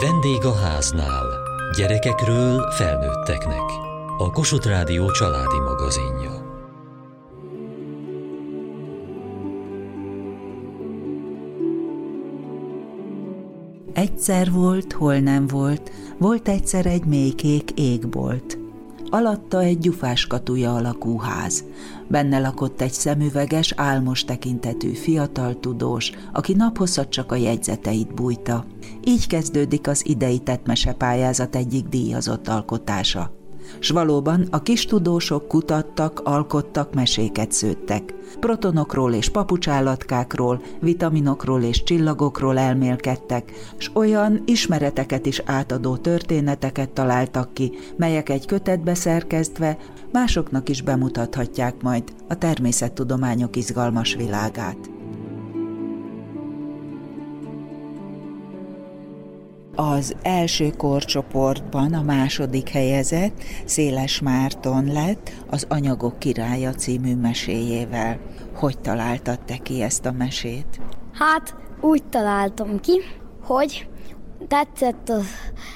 Vendég a háznál. Gyerekekről felnőtteknek. A Kossuth Rádió családi magazinja. Egyszer volt, hol nem volt, volt egyszer egy mélykék égbolt. Alatta egy gyufás katuja alakú ház. Benne lakott egy szemüveges, álmos tekintetű fiatal tudós, aki naphosszat csak a jegyzeteit bújta. Így kezdődik az idei tettmesepályázat egyik díjazott alkotása s valóban a kis tudósok kutattak, alkottak, meséket szőttek. Protonokról és papucsállatkákról, vitaminokról és csillagokról elmélkedtek, s olyan ismereteket is átadó történeteket találtak ki, melyek egy kötetbe szerkeztve másoknak is bemutathatják majd a természettudományok izgalmas világát. Az első korcsoportban a második helyezett Széles Márton lett az Anyagok királya című meséjével. Hogy találtad te ki ezt a mesét? Hát úgy találtam ki, hogy tetszett az,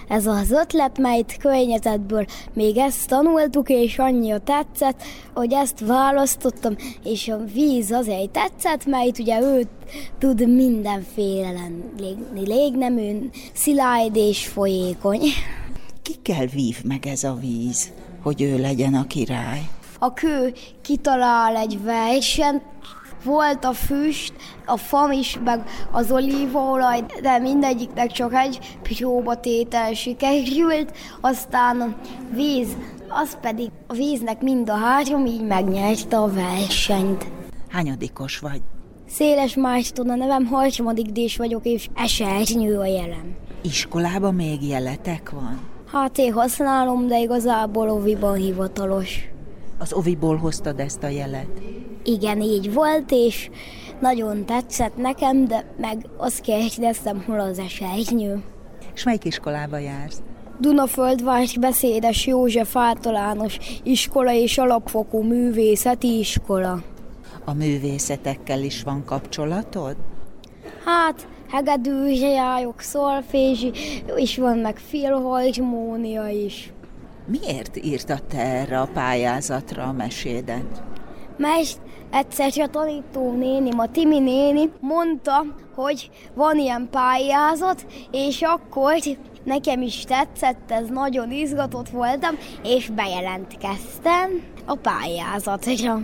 ez az ötlet, melyet környezetből még ezt tanultuk, és annyira tetszett, hogy ezt választottam, és a víz azért tetszett, mert ugye ő tud mindenféle lenni, légnemű, szilárd és folyékony. kell vív meg ez a víz, hogy ő legyen a király? A kő kitalál egy versenyt, volt a füst, a fam is, meg az olívaolaj, de mindegyiknek csak egy próbatétel sikerült, aztán a víz, az pedig a víznek mind a három így megnyerte a versenyt. Hányadikos vagy? Széles Márton a nevem, harmadik dés vagyok, és esernyő a jelem. Iskolában még jeletek van? Hát én használom, de igazából oviban hivatalos. Az oviból hoztad ezt a jelet? Igen, így volt, és nagyon tetszett nekem, de meg azt kérdeztem, hol az esernyő. És melyik iskolába jársz? Dunaföldvárs beszédes József általános iskola és alapfokú művészeti iskola. A művészetekkel is van kapcsolatod? Hát, hegedűzsejárok, szolfézsi, és van meg filharmónia is. Miért írtad te erre a pályázatra a mesédet? Mert egyszer a tanító néni, a Timi néni mondta, hogy van ilyen pályázat, és akkor nekem is tetszett, ez nagyon izgatott voltam, és bejelentkeztem a pályázatra.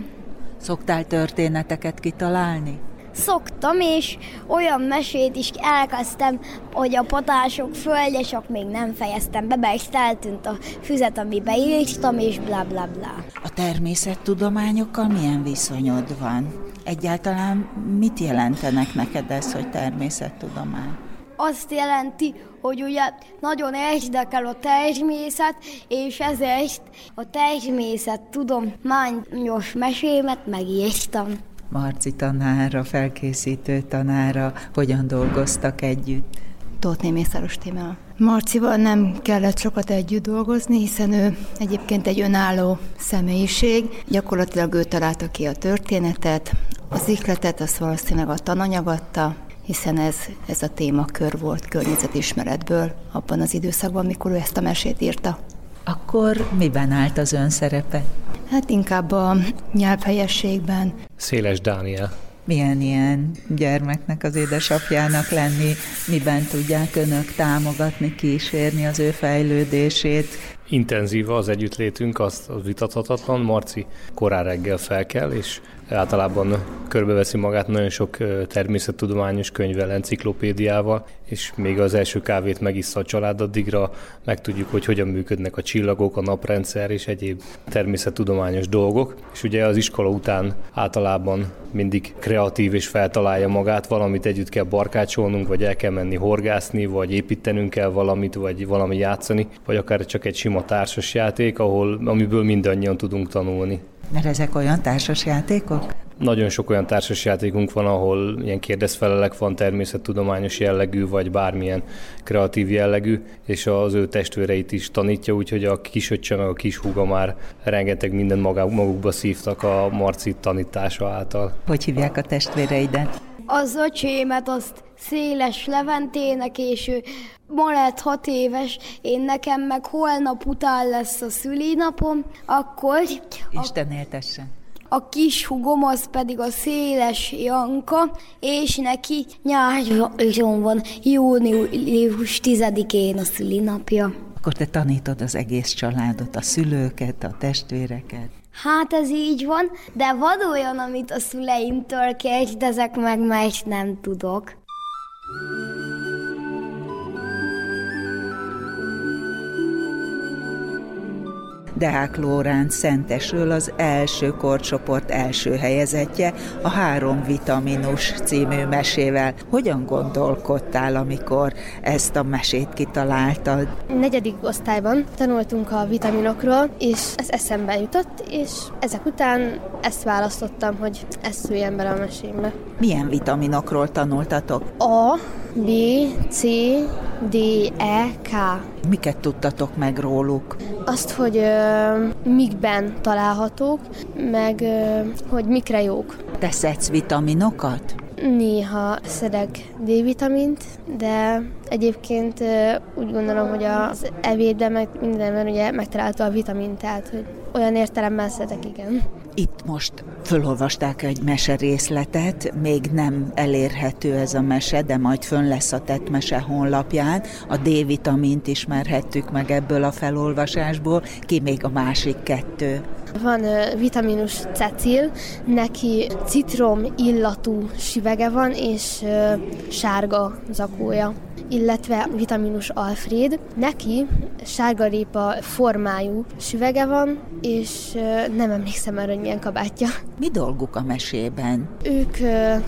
Szoktál történeteket kitalálni? Szoktam, és olyan mesét is elkezdtem, hogy a patások földje, csak még nem fejeztem be, mert eltűnt a füzet, amibe írtam, és bla bla bla. A természettudományokkal milyen viszonyod van? Egyáltalán mit jelentenek neked ez, hogy természettudomány? azt jelenti, hogy ugye nagyon érdekel a természet, és ezért a természet tudományos mesémet megírtam. Marci tanára, felkészítő tanára, hogyan dolgoztak együtt? Tóth Mészáros Tímea. Marcival nem kellett sokat együtt dolgozni, hiszen ő egyébként egy önálló személyiség. Gyakorlatilag ő találta ki a történetet, az ihletet, az valószínűleg a tananyag adta, hiszen ez, ez a témakör volt környezetismeretből abban az időszakban, mikor ő ezt a mesét írta. Akkor miben állt az ön szerepe? Hát inkább a nyelvhelyességben. Széles Dániel. Milyen ilyen gyermeknek az édesapjának lenni? Miben tudják önök támogatni, kísérni az ő fejlődését? Intenzív az együttlétünk, az, az vitathatatlan. Marci korán reggel fel kell, és általában körbeveszi magát nagyon sok természettudományos könyvvel, enciklopédiával, és még az első kávét megissza a család, addigra megtudjuk, hogy hogyan működnek a csillagok, a naprendszer és egyéb természettudományos dolgok. És ugye az iskola után általában mindig kreatív és feltalálja magát, valamit együtt kell barkácsolnunk, vagy el kell menni horgászni, vagy építenünk kell valamit, vagy valami játszani, vagy akár csak egy sima társasjáték, ahol, amiből mindannyian tudunk tanulni. Mert ezek olyan társasjátékok? Nagyon sok olyan társasjátékunk van, ahol ilyen kérdezfelelek van, természettudományos jellegű, vagy bármilyen kreatív jellegű, és az ő testvéreit is tanítja, úgyhogy a kisöccse meg a húga már rengeteg minden magukba szívtak a Marci tanítása által. Hogy hívják a testvéreidet? Az öcsémet azt Széles Leventének, és ő ma lett hat éves, én nekem meg holnap után lesz a szülinapom, akkor... Isten éltessen. A kis hugom az pedig a Széles Janka, és neki nyáron van június 10-én a szülinapja. Akkor te tanítod az egész családot, a szülőket, a testvéreket. Hát ez így van, de van olyan, amit a szüleimtől kérdezek meg, mert nem tudok. Música Deák Lóránc Szentesről az első korcsoport első helyezettje a Három Vitaminus című mesével. Hogyan gondolkodtál, amikor ezt a mesét kitaláltad? Negyedik osztályban tanultunk a vitaminokról, és ez eszembe jutott, és ezek után ezt választottam, hogy ezt szüljen bele a mesémbe. Milyen vitaminokról tanultatok? A, B, C, D, E, K. Miket tudtatok meg róluk? Azt, hogy ö, mikben találhatók, meg ö, hogy mikre jók. Te szedsz vitaminokat? Néha szedek D-vitamint, de egyébként úgy gondolom, hogy az evédben meg mindenben ugye megtalálta a vitamint, tehát hogy olyan értelemben szedek, igen. Itt most fölolvasták egy mese részletet, még nem elérhető ez a mese, de majd fönn lesz a tett mese honlapján. A D-vitamint ismerhettük meg ebből a felolvasásból, ki még a másik kettő. Van vitaminus cecil, neki citrom illatú süvege van, és sárga zakója illetve vitaminus alfred. Neki sárgarépa formájú süvege van, és nem emlékszem arra, hogy milyen kabátja. Mi dolguk a mesében? Ők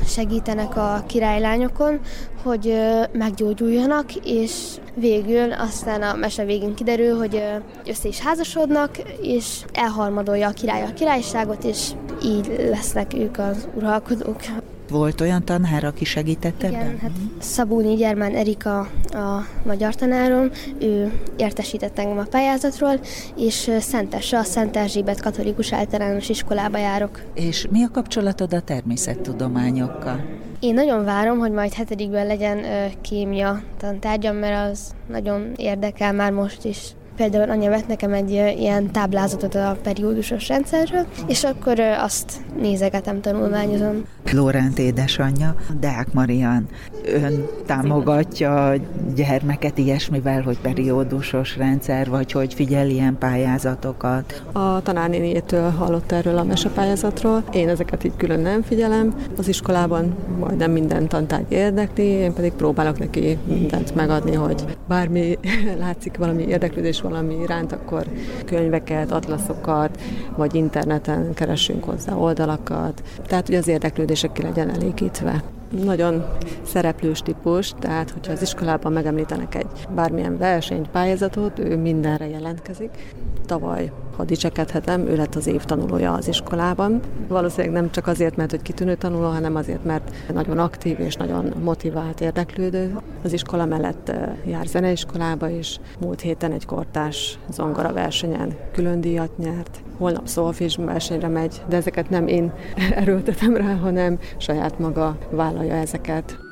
segítenek a királylányokon, hogy meggyógyuljanak, és végül aztán a mese végén kiderül, hogy össze is házasodnak, és elharmadolja a király a királyságot, és így lesznek ők az uralkodók. Volt olyan tanár, aki segített ebben? Igen, hát Szabóni Gyermán Erika a magyar tanárom, ő értesített engem a pályázatról, és Szentesre, a Szent Erzsébet katolikus általános iskolába járok. És mi a kapcsolatod a természettudományokkal? Én nagyon várom, hogy majd hetedikben legyen kémia tantárgyam, mert az nagyon érdekel már most is. Például anya vett nekem egy ilyen táblázatot a periódusos rendszerről, és akkor azt nézegetem, tanulmányozom. Lóránt édesanyja, Deák Marian, ön támogatja a gyermeket ilyesmivel, hogy periódusos rendszer, vagy hogy figyel ilyen pályázatokat? A tanárnéniétől hallott erről a mesepályázatról. Én ezeket így külön nem figyelem. Az iskolában majdnem minden tantárgy érdekli, én pedig próbálok neki mindent megadni, hogy bármi látszik valami érdeklődés valami iránt, akkor könyveket, atlaszokat, vagy interneten keresünk hozzá oldalakat. Tehát, hogy az érdeklődések ki legyen elégítve nagyon szereplős típus, tehát hogyha az iskolában megemlítenek egy bármilyen versenyt, pályázatot, ő mindenre jelentkezik. Tavaly ha dicsekedhetem, ő lett az év tanulója az iskolában. Valószínűleg nem csak azért, mert hogy kitűnő tanuló, hanem azért, mert nagyon aktív és nagyon motivált érdeklődő. Az iskola mellett eh, jár zeneiskolába is. Múlt héten egy kortás zongora versenyen külön díjat nyert. Holnap szolfés versenyre megy, de ezeket nem én erőltetem rá, hanem saját maga vállalja ezeket.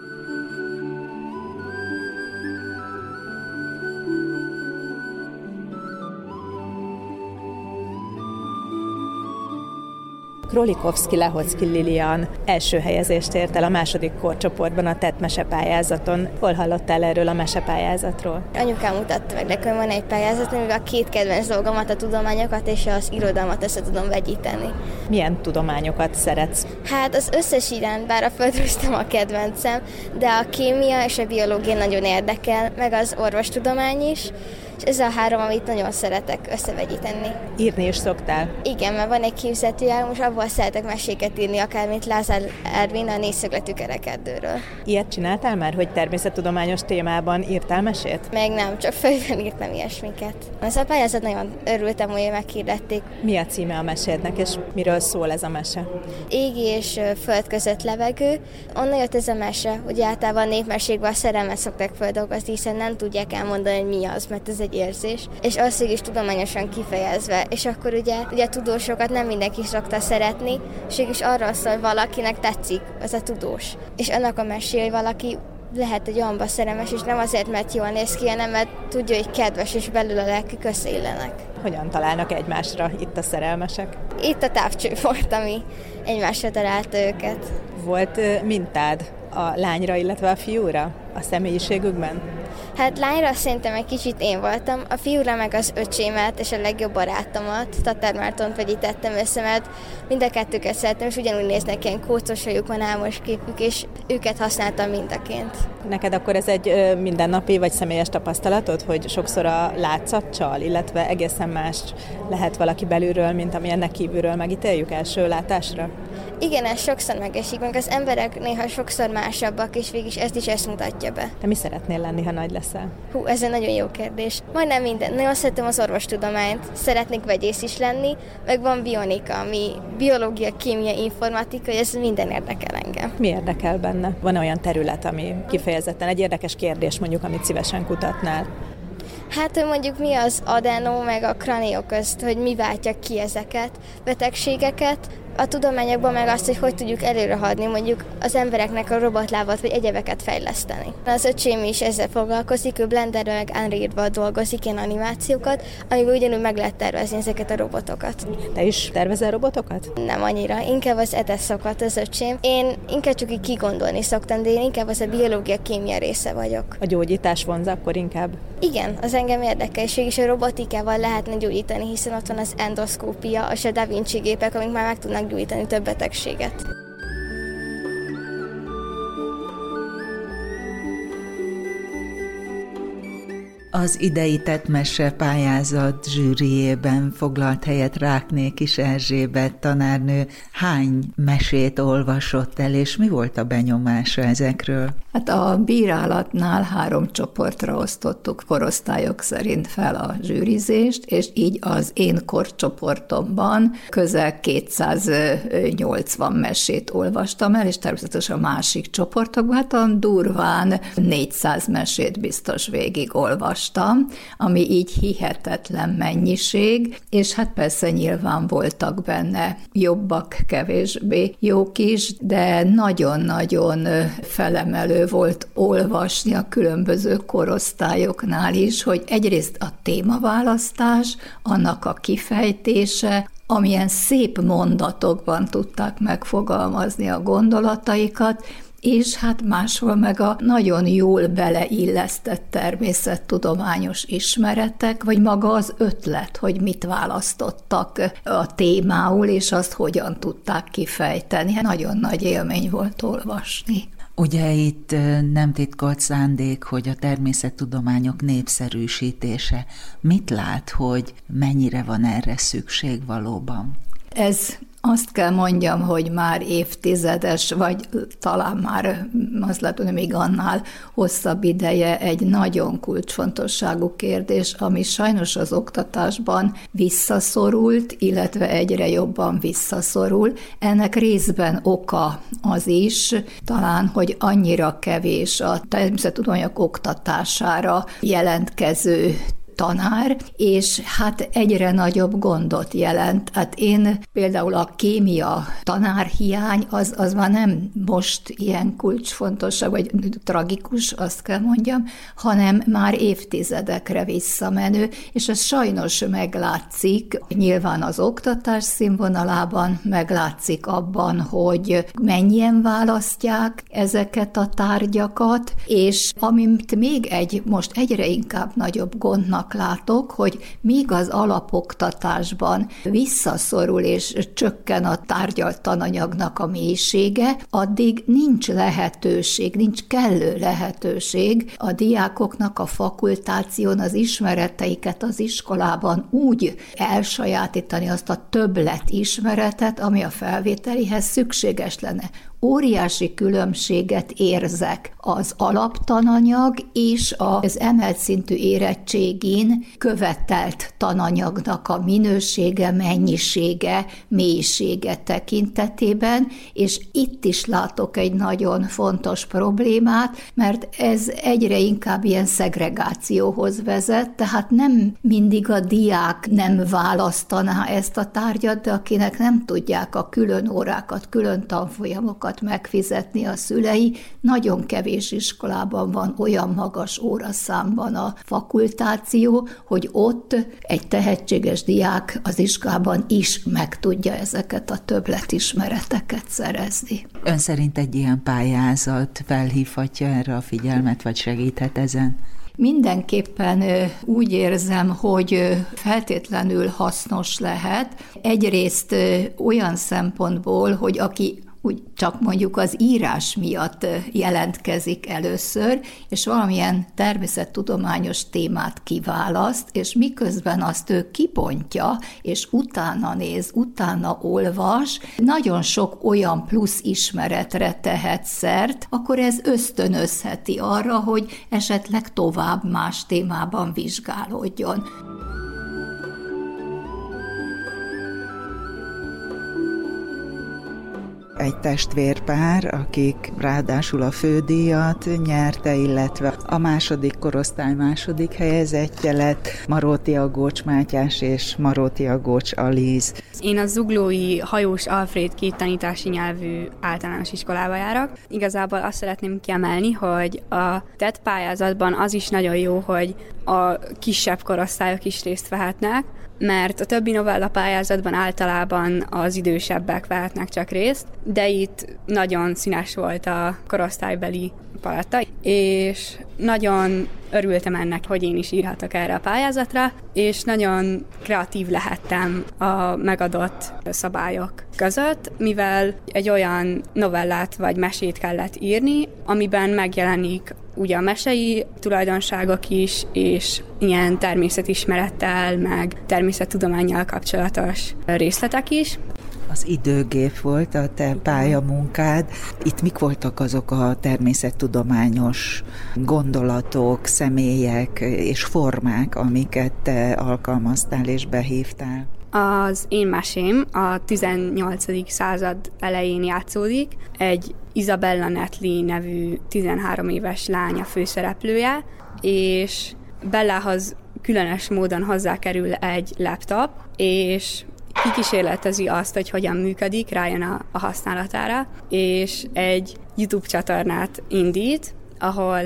Krolikovski Lehocki Lilian első helyezést ért el a második korcsoportban a tett mesepályázaton. Hol hallottál erről a mesepályázatról? Anyukám mutatta meg nekem, van egy pályázat, amivel a két kedvenc dolgomat, a tudományokat és az irodalmat össze tudom vegyíteni. Milyen tudományokat szeretsz? Hát az összes iránt, bár a földröstem a kedvencem, de a kémia és a biológia nagyon érdekel, meg az orvostudomány is és ez a három, amit nagyon szeretek összevegyíteni. Írni is szoktál? Igen, mert van egy képzetőjáró, most abból szeretek meséket írni, akár mint Lázár Ervin a négyszögletű kerekedőről. Ilyet csináltál már, hogy természettudományos témában írtál mesét? Meg nem, csak fejben írtam ilyesmiket. Az a pályázat nagyon örültem, hogy meghirdették. Mi a címe a mesédnek, és miről szól ez a mese? Égi és föld között levegő. Onnan jött ez a mese, hogy általában népmeségben a szerelmet szokták földolgozni, hiszen nem tudják elmondani, hogy mi az, mert ez egy érzés, és az is tudományosan kifejezve, és akkor ugye, ugye a tudósokat nem mindenki szokta szeretni, és is arról szól, hogy valakinek tetszik az a tudós. És annak a mesé, hogy valaki lehet egy olyanba szerelmes, és nem azért, mert jól néz ki, hanem mert tudja, hogy kedves, és belül a lelkük összeillenek. Hogyan találnak egymásra itt a szerelmesek? Itt a távcső volt, ami egymásra találta őket. Volt mintád a lányra, illetve a fiúra a személyiségükben? Hát lányra szerintem egy kicsit én voltam, a fiúra meg az öcsémet és a legjobb barátomat, Tatár Mártont vegyítettem össze, mert mind a kettőket szeretem, és ugyanúgy néznek ilyen kócos hajuk van, álmos képük, és őket használtam mindaként. Neked akkor ez egy mindennapi vagy személyes tapasztalatod, hogy sokszor a látszatcsal, illetve egészen más lehet valaki belülről, mint amilyennek kívülről megítéljük első látásra? Igen, ez sokszor megesik, meg az emberek néha sokszor másabbak, és végig ezt is ezt mutatja be. Te mi szeretnél lenni, ha nagy leszel? Hú, ez egy nagyon jó kérdés. Majdnem minden. Nagyon szeretem az orvostudományt, szeretnék vegyész is lenni, meg van bionika, ami biológia, kémia, informatika, ez minden érdekel engem. Mi érdekel benne? Van olyan terület, ami kifejezetten egy érdekes kérdés, mondjuk, amit szívesen kutatnál? Hát mondjuk mi az adenó meg a kranió közt, hogy mi váltja ki ezeket, betegségeket, a tudományokban meg azt, hogy hogy tudjuk előrehadni mondjuk az embereknek a robotlábat vagy egyebeket fejleszteni. Az öcsém is ezzel foglalkozik, ő Blenderrel meg unreal dolgozik ilyen animációkat, amiben ugyanúgy meg lehet tervezni ezeket a robotokat. Te is tervezel robotokat? Nem annyira, inkább az eteszokat az öcsém. Én inkább csak így kigondolni szoktam, de én inkább az a biológia, kémia része vagyok. A gyógyítás vonza akkor inkább? Igen, az engem érdekel, és a robotikával lehetne gyógyítani, hiszen ott van az endoszkópia, és a Da Vinci gépek, amik már meg tudnak meggyógyítani több betegséget. Az idei Tetmese pályázat zsűriében foglalt helyet Ráknék is Erzsébet tanárnő. Hány mesét olvasott el, és mi volt a benyomása ezekről? Hát a bírálatnál három csoportra osztottuk korosztályok szerint fel a zsűrizést, és így az én korcsoportomban közel 280 mesét olvastam el, és természetesen a másik csoportokban, hát a durván 400 mesét biztos végig olvastam, ami így hihetetlen mennyiség, és hát persze nyilván voltak benne jobbak, kevésbé jók is, de nagyon-nagyon felemelő volt olvasni a különböző korosztályoknál is, hogy egyrészt a témaválasztás, annak a kifejtése, amilyen szép mondatokban tudták megfogalmazni a gondolataikat, és hát máshol meg a nagyon jól beleillesztett természettudományos ismeretek, vagy maga az ötlet, hogy mit választottak a témául, és azt hogyan tudták kifejteni. Nagyon nagy élmény volt olvasni. Ugye itt nem titkolt szándék, hogy a természettudományok népszerűsítése. Mit lát, hogy mennyire van erre szükség valóban? Ez azt kell mondjam, hogy már évtizedes, vagy talán már az lehet, hogy még annál hosszabb ideje egy nagyon kulcsfontosságú kérdés, ami sajnos az oktatásban visszaszorult, illetve egyre jobban visszaszorul. Ennek részben oka az is, talán, hogy annyira kevés a természettudományok oktatására jelentkező tanár, és hát egyre nagyobb gondot jelent. Hát én például a kémia tanárhiány az, az már nem most ilyen kulcsfontosság, vagy tragikus, azt kell mondjam, hanem már évtizedekre visszamenő, és ez sajnos meglátszik nyilván az oktatás színvonalában, meglátszik abban, hogy mennyien választják ezeket a tárgyakat, és amit még egy most egyre inkább nagyobb gondnak annak látok, hogy míg az alapoktatásban visszaszorul és csökken a tárgyalt tananyagnak a mélysége, addig nincs lehetőség, nincs kellő lehetőség a diákoknak a fakultáción az ismereteiket az iskolában úgy elsajátítani azt a többlet ismeretet, ami a felvételihez szükséges lenne óriási különbséget érzek az alaptananyag és az emelt szintű érettségén követelt tananyagnak a minősége, mennyisége, mélysége tekintetében, és itt is látok egy nagyon fontos problémát, mert ez egyre inkább ilyen szegregációhoz vezet, tehát nem mindig a diák nem választaná ezt a tárgyat, de akinek nem tudják a külön órákat, külön tanfolyamokat megfizetni a szülei, nagyon kevés iskolában van olyan magas óraszámban a fakultáció, hogy ott egy tehetséges diák az iskolában is meg tudja ezeket a többletismereteket szerezni. Ön szerint egy ilyen pályázat felhívhatja erre a figyelmet, vagy segíthet ezen? Mindenképpen úgy érzem, hogy feltétlenül hasznos lehet. Egyrészt olyan szempontból, hogy aki úgy csak mondjuk az írás miatt jelentkezik először, és valamilyen természettudományos témát kiválaszt, és miközben azt ő kipontja, és utána néz, utána olvas, nagyon sok olyan plusz ismeretre tehet szert, akkor ez ösztönözheti arra, hogy esetleg tovább más témában vizsgálódjon. Egy testvérpár, akik ráadásul a fődíjat nyerte, illetve a második korosztály második helyezettje lett, Maróti Agócs Mátyás és Maróti Agócs Alíz. Én a Zuglói Hajós Alfred két tanítási nyelvű általános iskolába járok. Igazából azt szeretném kiemelni, hogy a TET pályázatban az is nagyon jó, hogy a kisebb korosztályok is részt vehetnek, mert a többi novella pályázatban általában az idősebbek vehetnek csak részt, de itt nagyon színes volt a korosztálybeli paletta, és nagyon örültem ennek, hogy én is írhatok erre a pályázatra, és nagyon kreatív lehettem a megadott szabályok között, mivel egy olyan novellát vagy mesét kellett írni, amiben megjelenik ugye a mesei tulajdonságok is, és ilyen természetismerettel, meg természettudományjal kapcsolatos részletek is az időgép volt a te pályamunkád. Itt mik voltak azok a természettudományos gondolatok, személyek és formák, amiket te alkalmaztál és behívtál? Az én mesém a 18. század elején játszódik. Egy Isabella Netli nevű 13 éves lánya főszereplője, és Bellához különös módon hozzákerül egy laptop, és kikísérletezi azt, hogy hogyan működik, rájön a, a használatára, és egy YouTube csatornát indít, ahol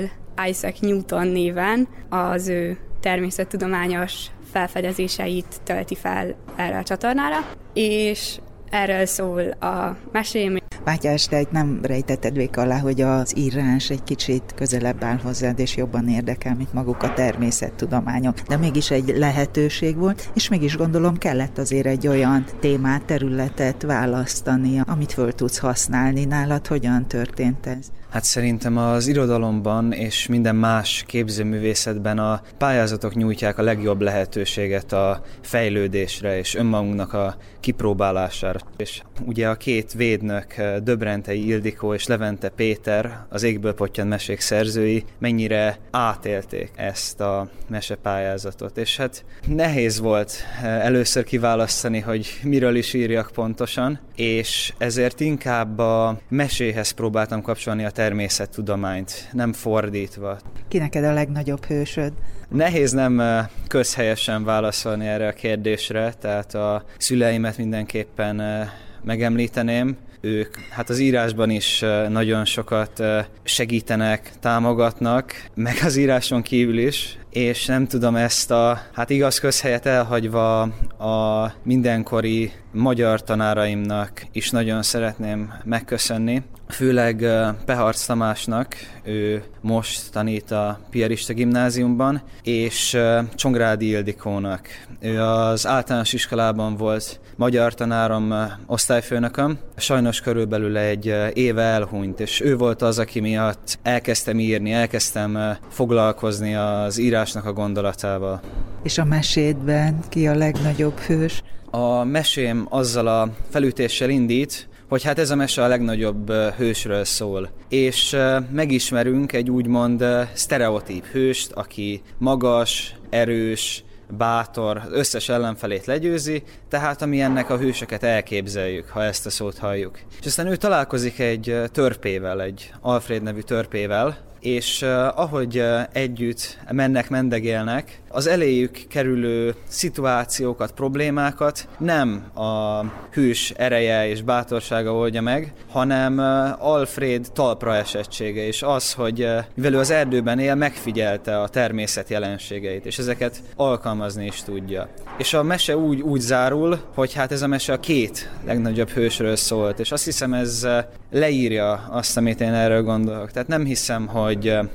Isaac Newton néven az ő természettudományos felfedezéseit tölti fel erre a csatornára, és erről szól a mesém, Mátyás, te nem rejtetted vék alá, hogy az írás egy kicsit közelebb áll hozzád, és jobban érdekel, mint maguk a természettudományok. De mégis egy lehetőség volt, és mégis gondolom kellett azért egy olyan témát, területet választani, amit föl tudsz használni. Nálad hogyan történt ez? Hát szerintem az irodalomban és minden más képzőművészetben a pályázatok nyújtják a legjobb lehetőséget a fejlődésre és önmagunknak a kipróbálására. És ugye a két védnök, Döbrentei Ildikó és Levente Péter, az Égből Pottyan mesék szerzői, mennyire átélték ezt a mesepályázatot. És hát nehéz volt először kiválasztani, hogy miről is írjak pontosan, és ezért inkább a meséhez próbáltam kapcsolni a természettudományt, nem fordítva. Ki neked a legnagyobb hősöd? Nehéz nem közhelyesen válaszolni erre a kérdésre, tehát a szüleimet mindenképpen megemlíteném. Ők hát az írásban is nagyon sokat segítenek, támogatnak, meg az íráson kívül is, és nem tudom ezt a hát igaz közhelyet elhagyva a mindenkori magyar tanáraimnak is nagyon szeretném megköszönni, főleg Peharc Tamásnak, ő most tanít a Piarista gimnáziumban, és Csongrádi Ildikónak. Ő az általános iskolában volt magyar tanárom osztályfőnököm, sajnos körülbelül egy éve elhunyt, és ő volt az, aki miatt elkezdtem írni, elkezdtem foglalkozni az írásnak a gondolatával. És a mesédben ki a legnagyobb hős? A mesém azzal a felütéssel indít, hogy hát ez a mese a legnagyobb hősről szól. És megismerünk egy úgymond sztereotíp hőst, aki magas, erős, bátor, összes ellenfelét legyőzi, tehát ami ennek a hősöket elképzeljük, ha ezt a szót halljuk. És aztán ő találkozik egy törpével, egy Alfred nevű törpével, és ahogy együtt mennek, mendegélnek, az eléjük kerülő szituációkat, problémákat nem a hős ereje és bátorsága oldja meg, hanem Alfred talpra esettsége, és az, hogy mivel ő az erdőben él, megfigyelte a természet jelenségeit, és ezeket alkalmazni is tudja. És a mese úgy, úgy zárul, hogy hát ez a mese a két legnagyobb hősről szólt, és azt hiszem ez leírja azt, amit én erről gondolok. Tehát nem hiszem, hogy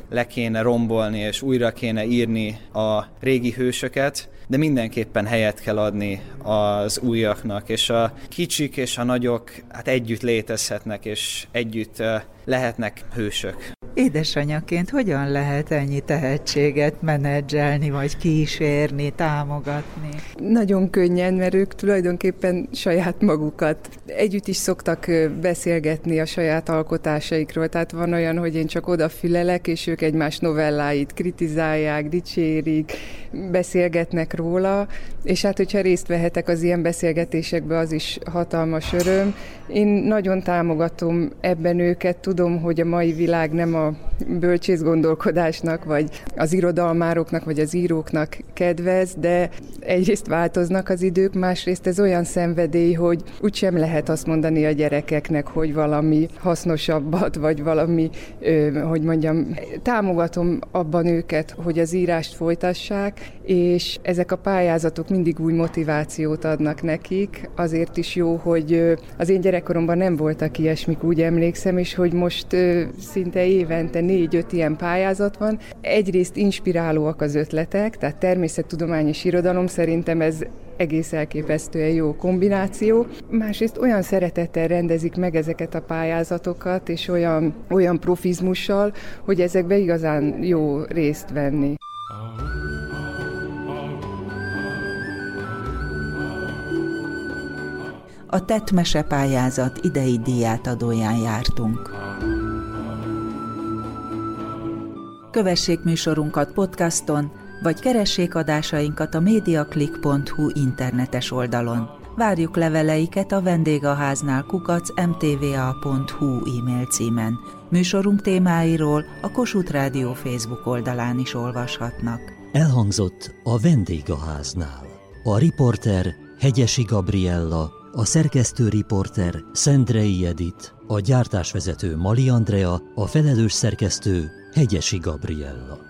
le kéne rombolni és újra kéne írni a régi hősöket, de mindenképpen helyet kell adni az újaknak, és a kicsik és a nagyok hát együtt létezhetnek, és együtt lehetnek hősök. Édesanyaként hogyan lehet ennyi tehetséget menedzselni, vagy kísérni, támogatni? Nagyon könnyen, mert ők tulajdonképpen saját magukat együtt is szoktak beszélgetni a saját alkotásaikról. Tehát van olyan, hogy én csak odafülelek, és ők egymás novelláit kritizálják, dicsérik, beszélgetnek róla, és hát, hogyha részt vehetek az ilyen beszélgetésekbe, az is hatalmas öröm. Én nagyon támogatom ebben őket, tudom, hogy a mai világ nem a bölcsész gondolkodásnak, vagy az irodalmároknak, vagy az íróknak kedvez, de egyrészt változnak az idők, másrészt ez olyan szenvedély, hogy úgysem lehet azt mondani a gyerekeknek, hogy valami hasznosabbat, vagy valami, hogy mondjam, támogatom abban őket, hogy az írást folytassák, és ezek a pályázatok mindig új motivációt adnak nekik. Azért is jó, hogy az én gyerekkoromban nem voltak ilyesmik, úgy emlékszem, és hogy most szinte évente négy-öt ilyen pályázat van. Egyrészt inspirálóak az ötletek, tehát természettudományos irodalom szerintem ez egész elképesztően jó kombináció. Másrészt olyan szeretettel rendezik meg ezeket a pályázatokat, és olyan, olyan profizmussal, hogy ezekbe igazán jó részt venni. A Tett Mese pályázat idei díjátadóján jártunk. Kövessék műsorunkat podcaston, vagy keressék adásainkat a mediaclick.hu internetes oldalon. Várjuk leveleiket a vendégháznál kukac mtva.hu e-mail címen. Műsorunk témáiról a Kossuth Rádió Facebook oldalán is olvashatnak. Elhangzott a vendégháznál. A riporter Hegyesi Gabriella, a szerkesztő riporter Szendrei Edit, a gyártásvezető Mali Andrea, a felelős szerkesztő Hegyesi Gabriella.